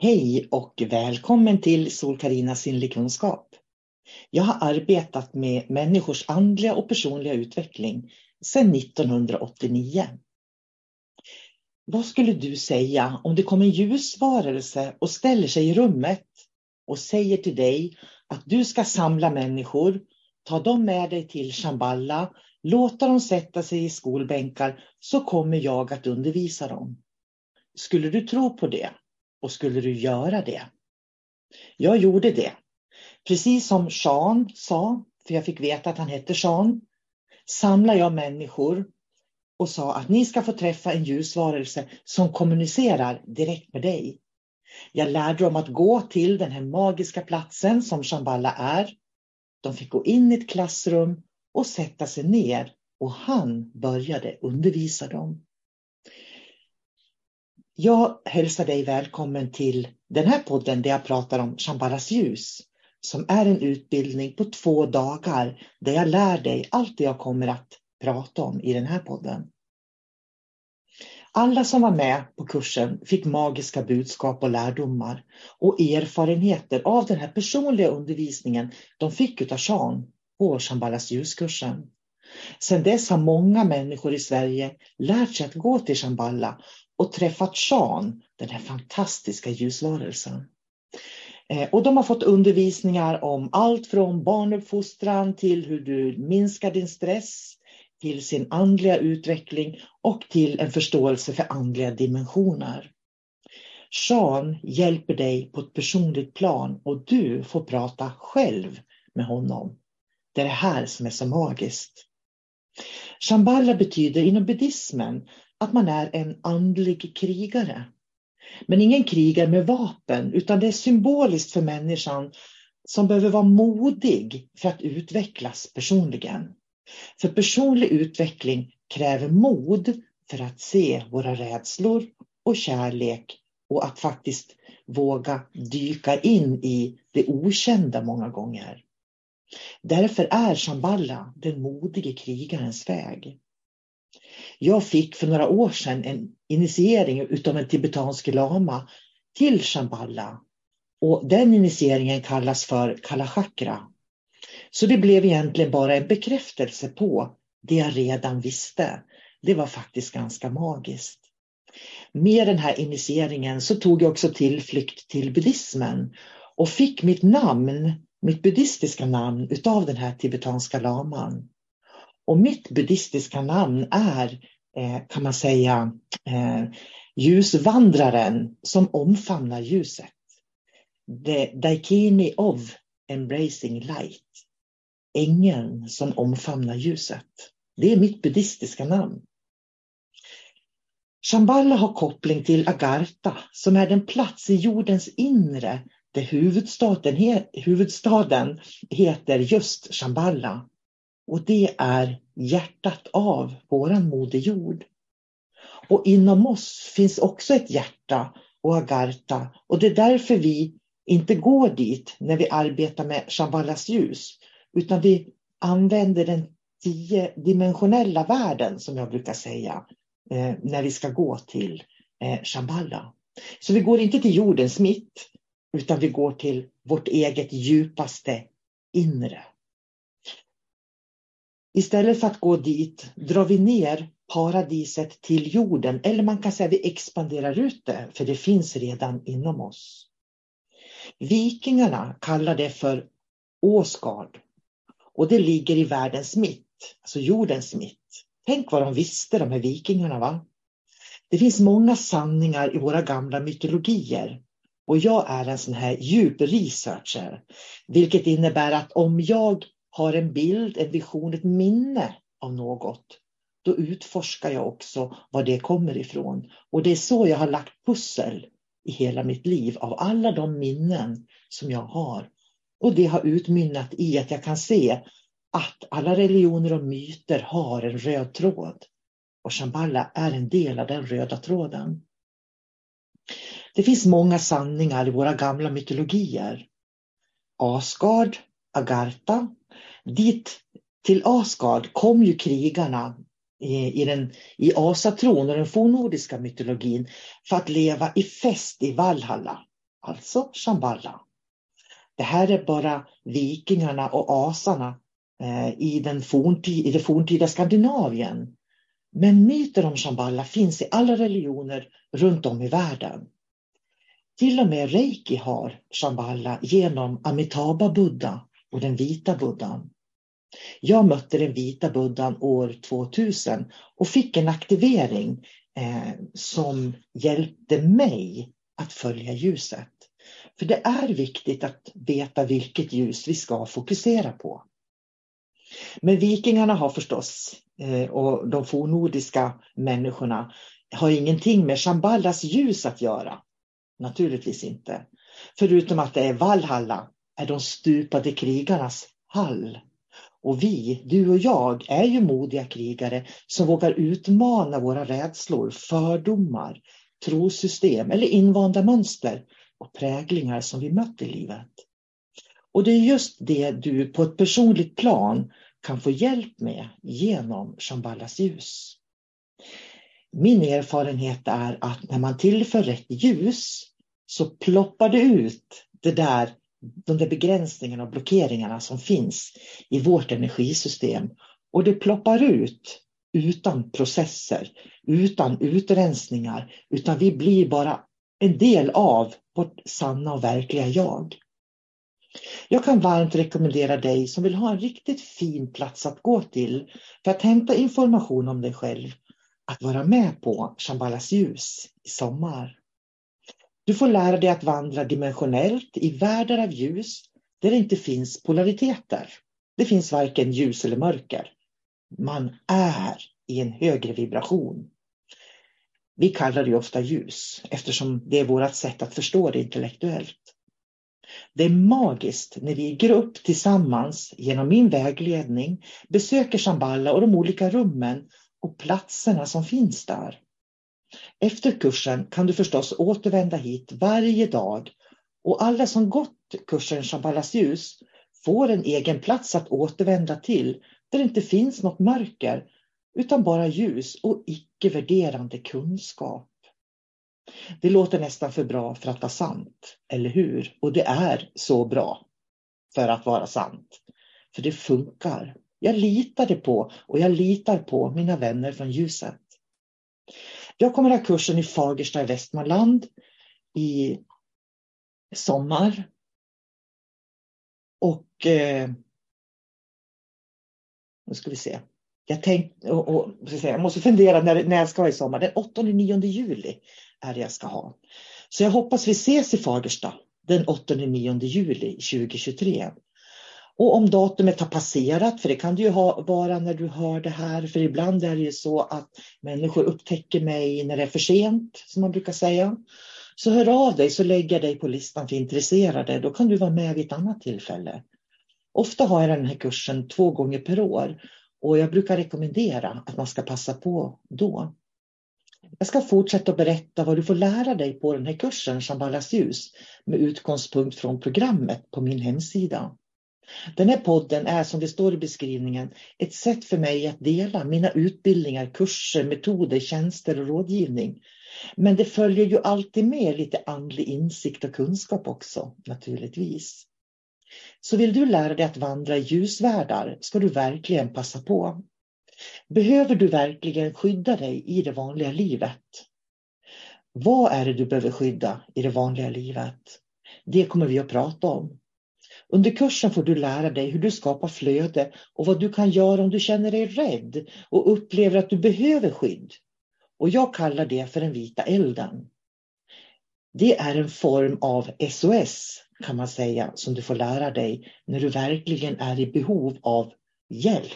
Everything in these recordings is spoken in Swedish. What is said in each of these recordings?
Hej och välkommen till Sol-Carina sinnlig kunskap. Jag har arbetat med människors andliga och personliga utveckling sedan 1989. Vad skulle du säga om det kom en ljusvarelse och ställer sig i rummet och säger till dig att du ska samla människor, ta dem med dig till Shamballa, låta dem sätta sig i skolbänkar så kommer jag att undervisa dem. Skulle du tro på det? Och skulle du göra det? Jag gjorde det. Precis som Sean sa, för jag fick veta att han hette Sean, samlade jag människor och sa att ni ska få träffa en ljusvarelse som kommunicerar direkt med dig. Jag lärde dem att gå till den här magiska platsen som Shamballa är. De fick gå in i ett klassrum och sätta sig ner och han började undervisa dem. Jag hälsar dig välkommen till den här podden där jag pratar om Shambhalas ljus som är en utbildning på två dagar där jag lär dig allt det jag kommer att prata om i den här podden. Alla som var med på kursen fick magiska budskap och lärdomar och erfarenheter av den här personliga undervisningen de fick av Sean på Shambhalas ljuskursen. Sedan dess har många människor i Sverige lärt sig att gå till Shambhala och träffat Sean, den här fantastiska ljusvarelsen. Eh, och de har fått undervisningar om allt från barnuppfostran till hur du minskar din stress, till sin andliga utveckling och till en förståelse för andliga dimensioner. Sean hjälper dig på ett personligt plan och du får prata själv med honom. Det är det här som är så magiskt. Shambhala betyder inom buddhismen att man är en andlig krigare. Men ingen krigare med vapen, utan det är symboliskt för människan som behöver vara modig för att utvecklas personligen. För personlig utveckling kräver mod för att se våra rädslor och kärlek och att faktiskt våga dyka in i det okända många gånger. Därför är Shamballa den modige krigarens väg. Jag fick för några år sedan en initiering utav en tibetansk lama till Shambhala. Och den initieringen kallas för Kalachakra. Så det blev egentligen bara en bekräftelse på det jag redan visste. Det var faktiskt ganska magiskt. Med den här initieringen så tog jag också tillflykt till buddhismen och fick mitt namn, mitt buddhistiska namn utav den här tibetanska laman. Och mitt buddhistiska namn är, eh, kan man säga, eh, ljusvandraren som omfamnar ljuset. The Daikini of Embracing Light. Ängeln som omfamnar ljuset. Det är mitt buddhistiska namn. Shambhala har koppling till Agartha som är den plats i jordens inre där huvudstaden, huvudstaden heter just Shambhala. Och det är hjärtat av våran moder jord. Och inom oss finns också ett hjärta och agarta. och det är därför vi inte går dit när vi arbetar med Shambhalas ljus utan vi använder den tiodimensionella världen som jag brukar säga. Eh, när vi ska gå till eh, Shambhala. Så vi går inte till jordens mitt, utan vi går till vårt eget djupaste inre. Istället för att gå dit drar vi ner paradiset till jorden, eller man kan säga att vi expanderar ut det, för det finns redan inom oss. Vikingarna kallar det för Åsgard och det ligger i världens mitt, alltså jordens mitt. Tänk vad de visste, de här vikingarna. va? Det finns många sanningar i våra gamla mytologier och jag är en sån här djup researcher, vilket innebär att om jag har en bild, en vision, ett minne av något, då utforskar jag också var det kommer ifrån. Och det är så jag har lagt pussel i hela mitt liv av alla de minnen som jag har. Och det har utmynnat i att jag kan se att alla religioner och myter har en röd tråd. Och Shambhala är en del av den röda tråden. Det finns många sanningar i våra gamla mytologier. Asgard, Agartha. Dit till Asgard kom ju krigarna i, den, i asatron och den fornnordiska mytologin för att leva i fest i Valhalla, alltså Shambhala. Det här är bara vikingarna och asarna eh, i, den forntid, i det forntida Skandinavien. Men myter om Shambhala finns i alla religioner runt om i världen. Till och med reiki har Shambhala genom Amitabha Buddha och den vita buddhan. Jag mötte den vita buddhan år 2000 och fick en aktivering eh, som hjälpte mig att följa ljuset. För det är viktigt att veta vilket ljus vi ska fokusera på. Men vikingarna har förstås, eh, och de fornnordiska människorna, har ingenting med Shambhalas ljus att göra. Naturligtvis inte. Förutom att det är Valhalla, är de stupade krigarnas hall. Och vi, du och jag, är ju modiga krigare som vågar utmana våra rädslor, fördomar, trosystem eller invanda mönster och präglingar som vi mött i livet. Och det är just det du på ett personligt plan kan få hjälp med genom Shambhalas ljus. Min erfarenhet är att när man tillför rätt ljus så ploppar det ut det där de där begränsningarna och blockeringarna som finns i vårt energisystem. Och det ploppar ut utan processer, utan utrensningar, utan vi blir bara en del av vårt sanna och verkliga jag. Jag kan varmt rekommendera dig som vill ha en riktigt fin plats att gå till för att hämta information om dig själv att vara med på Shambhalas ljus i sommar. Du får lära dig att vandra dimensionellt i världar av ljus där det inte finns polariteter. Det finns varken ljus eller mörker. Man är i en högre vibration. Vi kallar det ofta ljus eftersom det är vårt sätt att förstå det intellektuellt. Det är magiskt när vi i grupp tillsammans genom min vägledning besöker Shamballa och de olika rummen och platserna som finns där. Efter kursen kan du förstås återvända hit varje dag och alla som gått kursen Shambhalas ljus får en egen plats att återvända till där det inte finns något mörker utan bara ljus och icke-värderande kunskap. Det låter nästan för bra för att vara sant, eller hur? Och det är så bra för att vara sant. För det funkar. Jag litade på och jag litar på mina vänner från ljuset. Jag kommer ha kursen i Fagersta i Västmanland i sommar. Och eh, nu ska vi se. Jag, tänkt, och, och, jag måste fundera när, när jag ska ha i sommar. Den 8-9 juli är det jag ska ha. Så jag hoppas vi ses i Fagersta den 8-9 juli 2023. Och om datumet har passerat, för det kan det ju ha, vara när du hör det här, för ibland är det ju så att människor upptäcker mig när det är för sent, som man brukar säga. Så hör av dig så lägger jag dig på listan för intresserade, då kan du vara med vid ett annat tillfälle. Ofta har jag den här kursen två gånger per år och jag brukar rekommendera att man ska passa på då. Jag ska fortsätta berätta vad du får lära dig på den här kursen Shambhalas ljus med utgångspunkt från programmet på min hemsida. Den här podden är som det står i beskrivningen ett sätt för mig att dela mina utbildningar, kurser, metoder, tjänster och rådgivning. Men det följer ju alltid med lite andlig insikt och kunskap också, naturligtvis. Så vill du lära dig att vandra i ljusvärldar ska du verkligen passa på. Behöver du verkligen skydda dig i det vanliga livet? Vad är det du behöver skydda i det vanliga livet? Det kommer vi att prata om. Under kursen får du lära dig hur du skapar flöde och vad du kan göra om du känner dig rädd och upplever att du behöver skydd. Och jag kallar det för den vita elden. Det är en form av SOS kan man säga som du får lära dig när du verkligen är i behov av hjälp.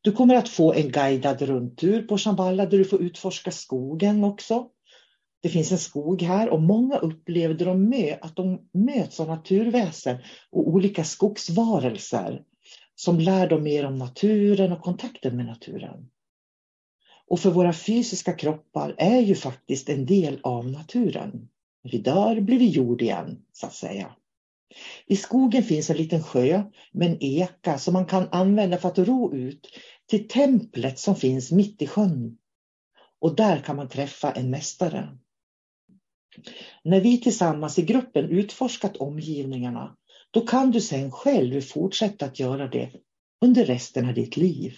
Du kommer att få en guidad rundtur på Shamballa där du får utforska skogen också. Det finns en skog här och många upplevde de med att de möts av naturväsen och olika skogsvarelser som lär dem mer om naturen och kontakten med naturen. Och för våra fysiska kroppar är ju faktiskt en del av naturen. När vi dör blir vi jord igen, så att säga. I skogen finns en liten sjö med en eka som man kan använda för att ro ut till templet som finns mitt i sjön. Och där kan man träffa en mästare. När vi tillsammans i gruppen utforskat omgivningarna, då kan du sen själv fortsätta att göra det under resten av ditt liv.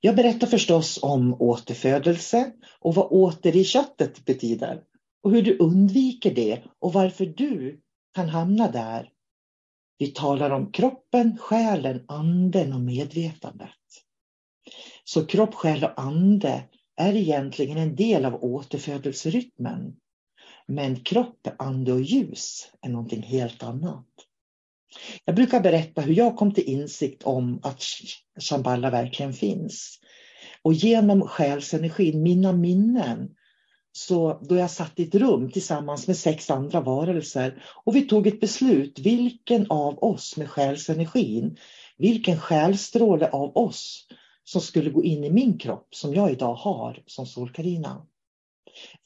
Jag berättar förstås om återfödelse och vad åter i köttet betyder och hur du undviker det och varför du kan hamna där. Vi talar om kroppen, själen, anden och medvetandet. Så kropp, själ och ande är egentligen en del av återfödelserytmen. Men kropp, ande och ljus är någonting helt annat. Jag brukar berätta hur jag kom till insikt om att Shambhala verkligen finns. Och genom själsenergin, mina minnen, så då jag satt i ett rum tillsammans med sex andra varelser och vi tog ett beslut, vilken av oss med själsenergin, vilken själstråle av oss som skulle gå in i min kropp som jag idag har som Solkarina.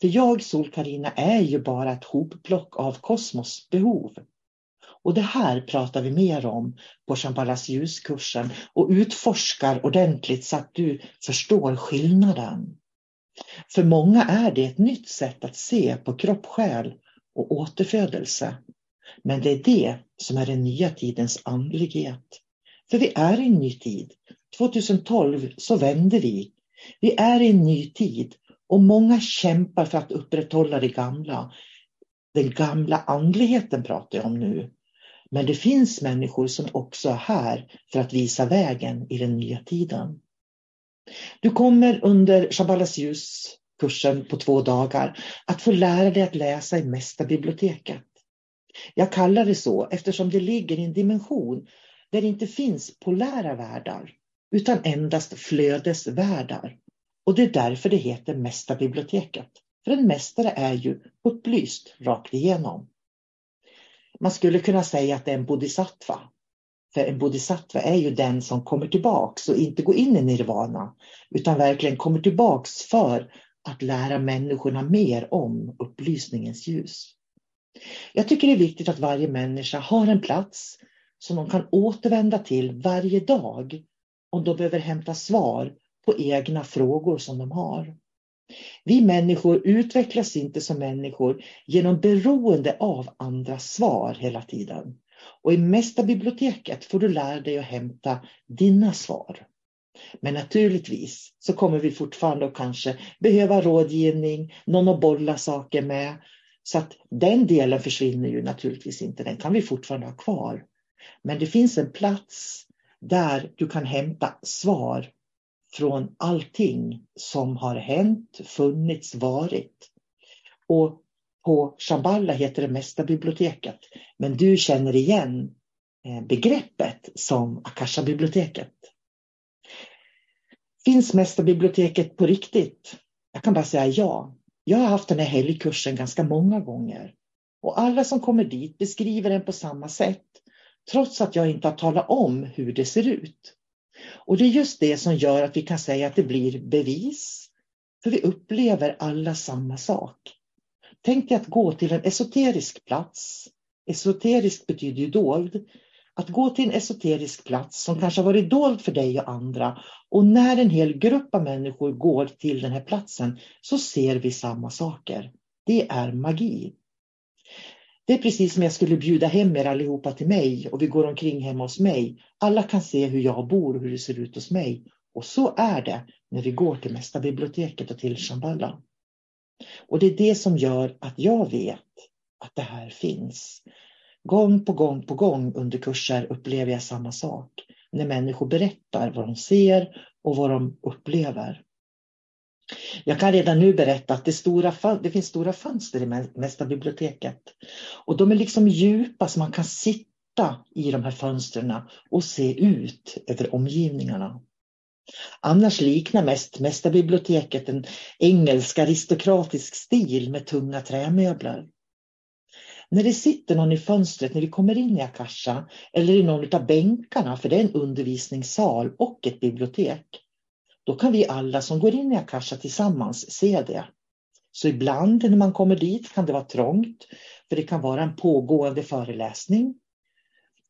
För jag, Sol-Carina, är ju bara ett hopplock av kosmos behov. Och det här pratar vi mer om på Shambhalas ljuskursen och utforskar ordentligt så att du förstår skillnaden. För många är det ett nytt sätt att se på kropp, själ och återfödelse. Men det är det som är den nya tidens andlighet. För vi är i en ny tid. 2012 så vände vi. Vi är i en ny tid och många kämpar för att upprätthålla det gamla. Den gamla andligheten pratar jag om nu. Men det finns människor som också är här för att visa vägen i den nya tiden. Du kommer under Shabbalas ljuskursen på två dagar att få lära dig att läsa i Mästarbiblioteket. Jag kallar det så eftersom det ligger i en dimension där det inte finns polära världar utan endast flödesvärldar. Och det är därför det heter Mästarbiblioteket. För en mästare är ju upplyst rakt igenom. Man skulle kunna säga att det är en bodhisattva. För en bodhisattva är ju den som kommer tillbaks och inte går in i nirvana utan verkligen kommer tillbaks för att lära människorna mer om upplysningens ljus. Jag tycker det är viktigt att varje människa har en plats som de kan återvända till varje dag om de behöver hämta svar på egna frågor som de har. Vi människor utvecklas inte som människor genom beroende av andras svar hela tiden. Och i mesta biblioteket får du lära dig att hämta dina svar. Men naturligtvis så kommer vi fortfarande att kanske behöva rådgivning, någon att bolla saker med. Så att den delen försvinner ju naturligtvis inte, den kan vi fortfarande ha kvar. Men det finns en plats där du kan hämta svar från allting som har hänt, funnits, varit. Och på Shamballa heter det Mesta biblioteket. Men du känner igen eh, begreppet som Akasha-biblioteket. Finns Mesta biblioteket på riktigt? Jag kan bara säga ja. Jag har haft den här helgkursen ganska många gånger. Och alla som kommer dit beskriver den på samma sätt. Trots att jag inte har talat om hur det ser ut. Och det är just det som gör att vi kan säga att det blir bevis. För vi upplever alla samma sak. Tänk dig att gå till en esoterisk plats Esoterisk betyder ju dold. Att gå till en esoterisk plats som kanske har varit dold för dig och andra och när en hel grupp av människor går till den här platsen så ser vi samma saker. Det är magi. Det är precis som jag skulle bjuda hem er allihopa till mig och vi går omkring hemma hos mig. Alla kan se hur jag bor och hur det ser ut hos mig. Och så är det när vi går till Mästarbiblioteket och till Shambhala. Och det är det som gör att jag vet att det här finns. Gång på gång på gång under kurser upplever jag samma sak. När människor berättar vad de ser och vad de upplever. Jag kan redan nu berätta att det, stora, det finns stora fönster i Mästarbiblioteket. Och de är liksom djupa så man kan sitta i de här fönstren och se ut över omgivningarna. Annars liknar mest Mästarbiblioteket en engelsk aristokratisk stil med tunga trämöbler. När det sitter någon i fönstret när vi kommer in i Akasha eller i någon av bänkarna, för det är en undervisningssal och ett bibliotek, då kan vi alla som går in i Akasha tillsammans se det. Så ibland när man kommer dit kan det vara trångt, för det kan vara en pågående föreläsning.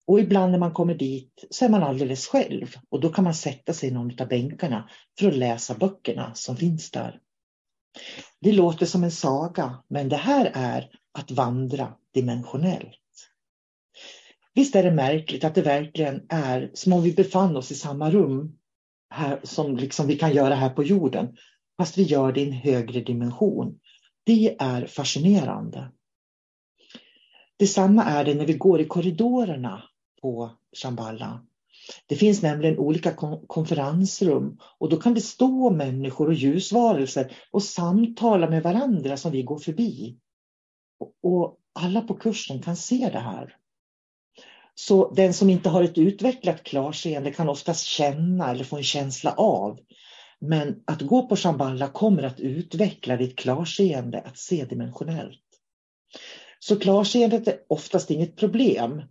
Och ibland när man kommer dit så är man alldeles själv och då kan man sätta sig i någon av bänkarna för att läsa böckerna som finns där. Det låter som en saga, men det här är att vandra dimensionellt. Visst är det märkligt att det verkligen är som om vi befann oss i samma rum här, som liksom vi kan göra här på jorden, fast vi gör det i en högre dimension. Det är fascinerande. Detsamma är det när vi går i korridorerna på Shambhala. Det finns nämligen olika konferensrum och då kan det stå människor och ljusvarelser och samtala med varandra som vi går förbi. Och alla på kursen kan se det här. Så den som inte har ett utvecklat klarseende kan oftast känna eller få en känsla av. Men att gå på Shamballa kommer att utveckla ditt klarseende att se dimensionellt. Så klarseendet är oftast inget problem.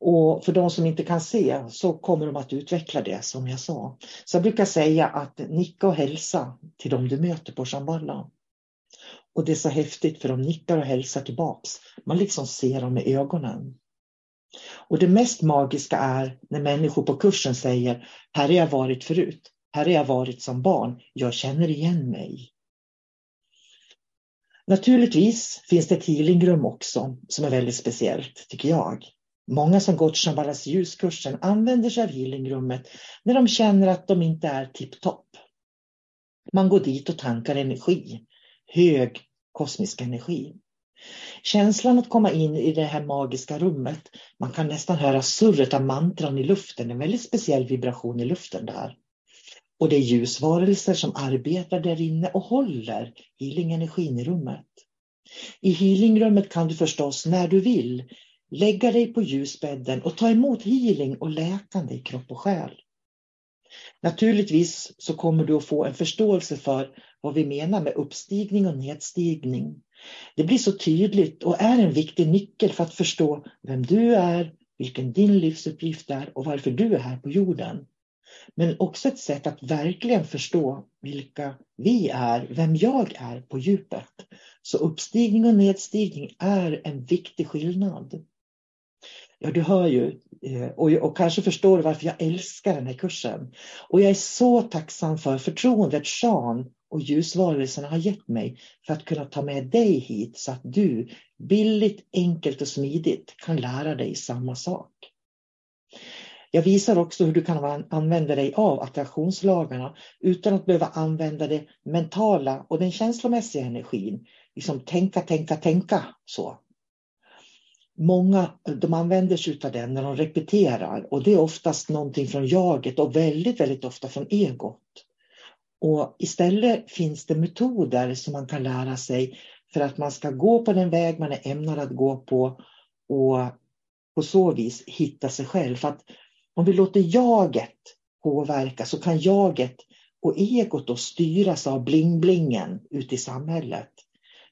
Och för de som inte kan se så kommer de att utveckla det som jag sa. Så jag brukar säga att nicka och hälsa till de du möter på Shamballa. Och det är så häftigt för de nickar och hälsar tillbaks. Man liksom ser dem med ögonen. Och det mest magiska är när människor på kursen säger, här har jag varit förut, här har jag varit som barn, jag känner igen mig. Naturligtvis finns det ett healingrum också som är väldigt speciellt, tycker jag. Många som gått Shambhalas ljuskursen använder sig av healingrummet när de känner att de inte är tipptopp. Man går dit och tankar energi, hög kosmisk energi. Känslan att komma in i det här magiska rummet, man kan nästan höra surret av mantran i luften, en väldigt speciell vibration i luften där. Och det är ljusvarelser som arbetar där inne och håller healingenergin i rummet. I healingrummet kan du förstås när du vill lägga dig på ljusbädden och ta emot healing och läkande i kropp och själ. Naturligtvis så kommer du att få en förståelse för vad vi menar med uppstigning och nedstigning. Det blir så tydligt och är en viktig nyckel för att förstå vem du är, vilken din livsuppgift är och varför du är här på jorden. Men också ett sätt att verkligen förstå vilka vi är, vem jag är på djupet. Så uppstigning och nedstigning är en viktig skillnad. Ja, du hör ju eh, och, och kanske förstår varför jag älskar den här kursen. Och jag är så tacksam för förtroendet Sean och ljusvarelserna har gett mig för att kunna ta med dig hit så att du billigt, enkelt och smidigt kan lära dig samma sak. Jag visar också hur du kan använda dig av attraktionslagarna utan att behöva använda det mentala och den känslomässiga energin. Liksom tänka, tänka, tänka så. Många de använder sig av den när de repeterar och det är oftast någonting från jaget och väldigt, väldigt ofta från egot. Och istället finns det metoder som man kan lära sig för att man ska gå på den väg man är ämnad att gå på och på så vis hitta sig själv. För att om vi låter jaget påverka så kan jaget och egot då styras av bling-blingen ute i samhället.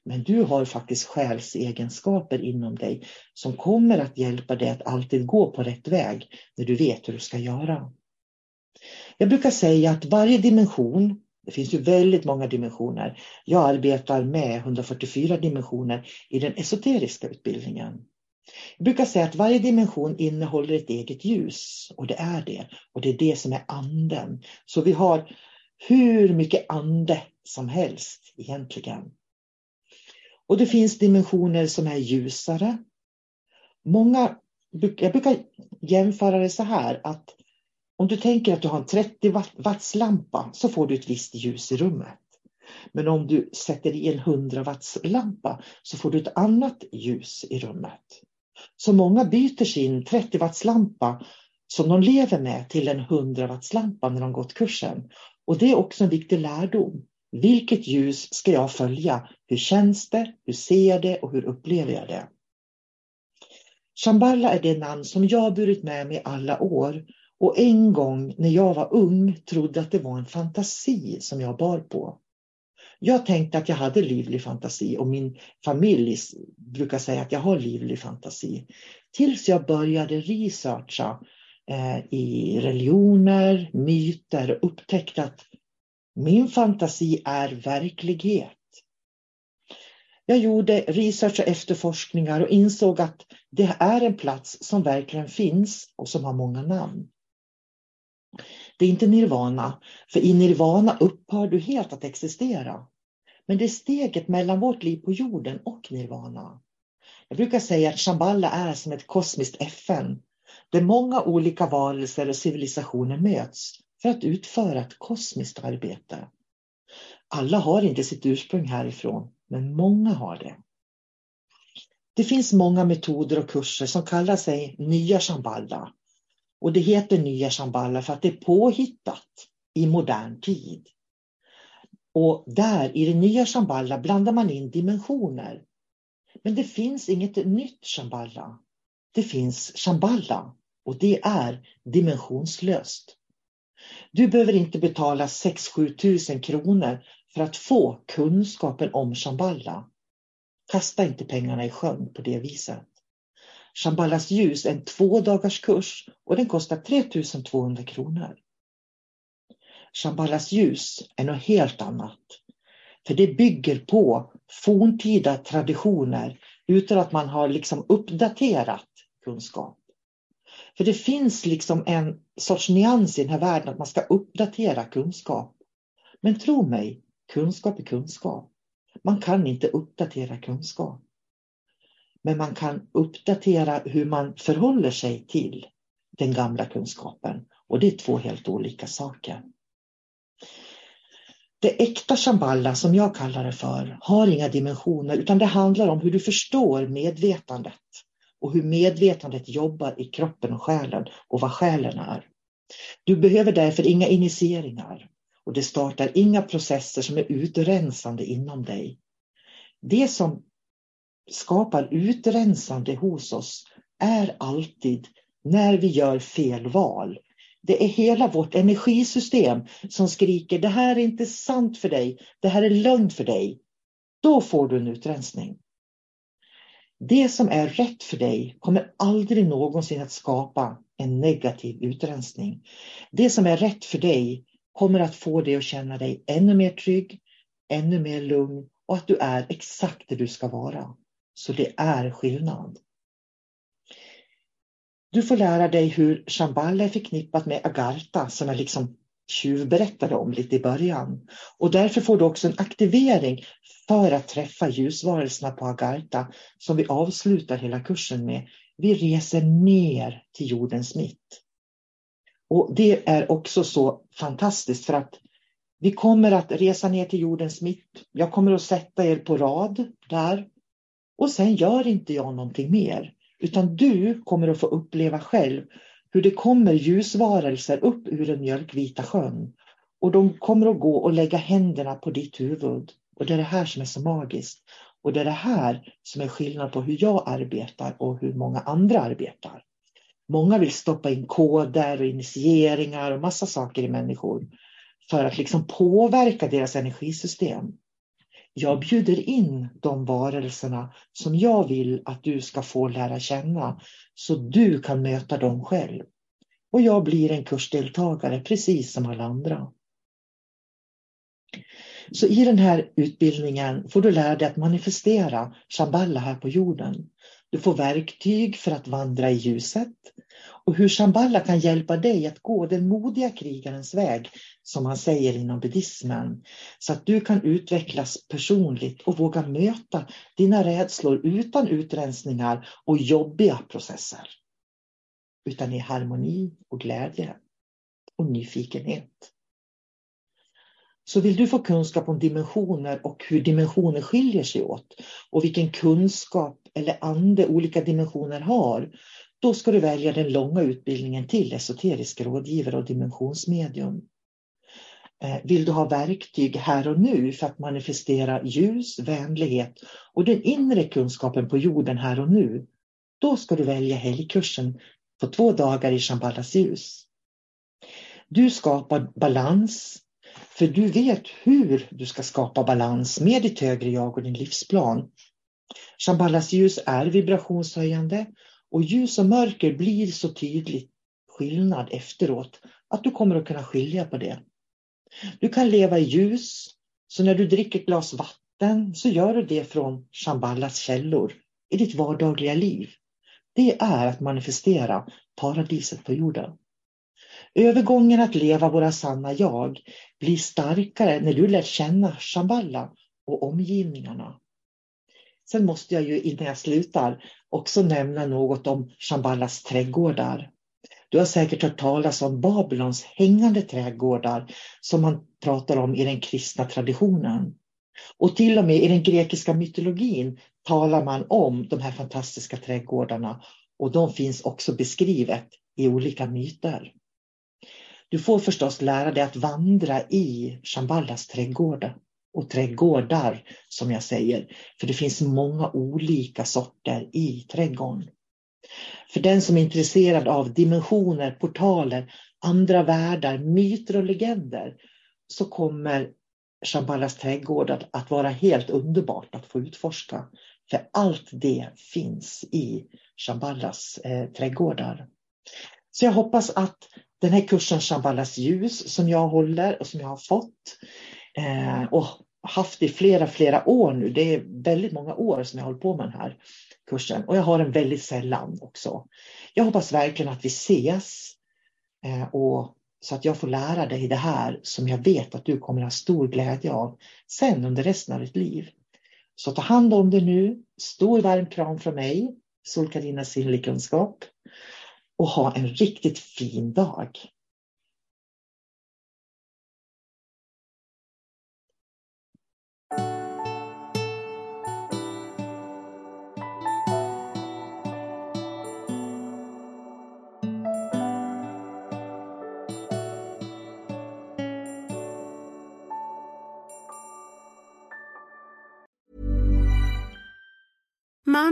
Men du har faktiskt själsegenskaper inom dig som kommer att hjälpa dig att alltid gå på rätt väg när du vet hur du ska göra. Jag brukar säga att varje dimension, det finns ju väldigt många dimensioner. Jag arbetar med 144 dimensioner i den esoteriska utbildningen. Jag brukar säga att varje dimension innehåller ett eget ljus och det är det. Och det är det som är anden. Så vi har hur mycket ande som helst egentligen. Och det finns dimensioner som är ljusare. Många, jag brukar jämföra det så här att om du tänker att du har en 30 watts lampa så får du ett visst ljus i rummet. Men om du sätter i en 100 watts lampa så får du ett annat ljus i rummet. Så många byter sin 30 watts lampa som de lever med till en 100 watts lampa när de gått kursen. Och det är också en viktig lärdom. Vilket ljus ska jag följa? Hur känns det? Hur ser jag det? Och hur upplever jag det? Shambhala är det namn som jag burit med mig alla år och en gång när jag var ung trodde att det var en fantasi som jag bar på. Jag tänkte att jag hade livlig fantasi och min familj brukar säga att jag har livlig fantasi. Tills jag började researcha eh, i religioner, myter och upptäckte att min fantasi är verklighet. Jag gjorde research och efterforskningar och insåg att det är en plats som verkligen finns och som har många namn. Det är inte nirvana, för i nirvana upphör du helt att existera. Men det är steget mellan vårt liv på jorden och nirvana. Jag brukar säga att Shambhala är som ett kosmiskt FN, där många olika varelser och civilisationer möts för att utföra ett kosmiskt arbete. Alla har inte sitt ursprung härifrån, men många har det. Det finns många metoder och kurser som kallar sig nya Shambhala. Och det heter nya Shambhala för att det är påhittat i modern tid. Och där i det nya Shambhala blandar man in dimensioner. Men det finns inget nytt Shambhala. Det finns Shambhala och det är dimensionslöst. Du behöver inte betala 6-7 tusen kronor för att få kunskapen om Shambhala. Kasta inte pengarna i sjön på det viset. Shambhalas ljus är en två dagars kurs och den kostar 3200 kronor. Shambhalas ljus är något helt annat. För det bygger på forntida traditioner utan att man har liksom uppdaterat kunskap. För det finns liksom en sorts nyans i den här världen att man ska uppdatera kunskap. Men tro mig, kunskap är kunskap. Man kan inte uppdatera kunskap. Men man kan uppdatera hur man förhåller sig till den gamla kunskapen. Och det är två helt olika saker. Det äkta shamballa, som jag kallar det för, har inga dimensioner utan det handlar om hur du förstår medvetandet och hur medvetandet jobbar i kroppen och själen och vad själen är. Du behöver därför inga initieringar och det startar inga processer som är utrensande inom dig. Det som skapar utrensande hos oss är alltid när vi gör fel val. Det är hela vårt energisystem som skriker det här är inte sant för dig, det här är lögn för dig. Då får du en utrensning. Det som är rätt för dig kommer aldrig någonsin att skapa en negativ utrensning. Det som är rätt för dig kommer att få dig att känna dig ännu mer trygg, ännu mer lugn och att du är exakt det du ska vara. Så det är skillnad. Du får lära dig hur Shambhala är förknippat med Agartha som jag liksom tjuvberättade om lite i början. Och därför får du också en aktivering för att träffa ljusvarelserna på Agartha som vi avslutar hela kursen med. Vi reser ner till jordens mitt. Och det är också så fantastiskt för att vi kommer att resa ner till jordens mitt. Jag kommer att sätta er på rad där. Och sen gör inte jag någonting mer. Utan du kommer att få uppleva själv hur det kommer ljusvarelser upp ur den mjölkvita sjön. Och de kommer att gå och lägga händerna på ditt huvud. Och det är det här som är så magiskt. Och det är det här som är skillnad på hur jag arbetar och hur många andra arbetar. Många vill stoppa in koder och initieringar och massa saker i människor för att liksom påverka deras energisystem. Jag bjuder in de varelserna som jag vill att du ska få lära känna så du kan möta dem själv. Och jag blir en kursdeltagare precis som alla andra. Så i den här utbildningen får du lära dig att manifestera Shamballa här på jorden. Du får verktyg för att vandra i ljuset och hur Shambhala kan hjälpa dig att gå den modiga krigarens väg, som man säger inom buddhismen, så att du kan utvecklas personligt och våga möta dina rädslor utan utrensningar och jobbiga processer, utan i harmoni och glädje och nyfikenhet. Så vill du få kunskap om dimensioner och hur dimensioner skiljer sig åt och vilken kunskap eller ande olika dimensioner har, då ska du välja den långa utbildningen till esoterisk rådgivare och dimensionsmedium. Eh, vill du ha verktyg här och nu för att manifestera ljus, vänlighet och den inre kunskapen på jorden här och nu, då ska du välja helgkursen på två dagar i Shambhalas ljus. Du skapar balans, för du vet hur du ska skapa balans med ditt högre jag och din livsplan. Shambhalas ljus är vibrationshöjande och ljus och mörker blir så tydligt skillnad efteråt att du kommer att kunna skilja på det. Du kan leva i ljus, så när du dricker ett glas vatten så gör du det från Shambhalas källor i ditt vardagliga liv. Det är att manifestera paradiset på jorden. Övergången att leva våra sanna jag blir starkare när du lär känna Shamballa och omgivningarna. Sen måste jag ju innan jag slutar också nämna något om Shamballas trädgårdar. Du har säkert hört talas om Babylons hängande trädgårdar som man pratar om i den kristna traditionen. Och till och med i den grekiska mytologin talar man om de här fantastiska trädgårdarna och de finns också beskrivet i olika myter. Du får förstås lära dig att vandra i Shambhalas trädgårdar och trädgårdar som jag säger. För det finns många olika sorter i trädgården. För den som är intresserad av dimensioner, portaler, andra världar, myter och legender så kommer Shambhalas trädgårdar att vara helt underbart att få utforska. För allt det finns i Shambhalas eh, trädgårdar. Så jag hoppas att den här kursen Shambhalas ljus som jag håller och som jag har fått eh, och haft i flera, flera år nu. Det är väldigt många år som jag hållit på med den här kursen och jag har den väldigt sällan också. Jag hoppas verkligen att vi ses eh, och så att jag får lära dig det här som jag vet att du kommer ha stor glädje av sen under resten av ditt liv. Så ta hand om det nu. Stor varm kram från mig, Sol-Carina Sinnlig Kunskap och ha en riktigt fin dag.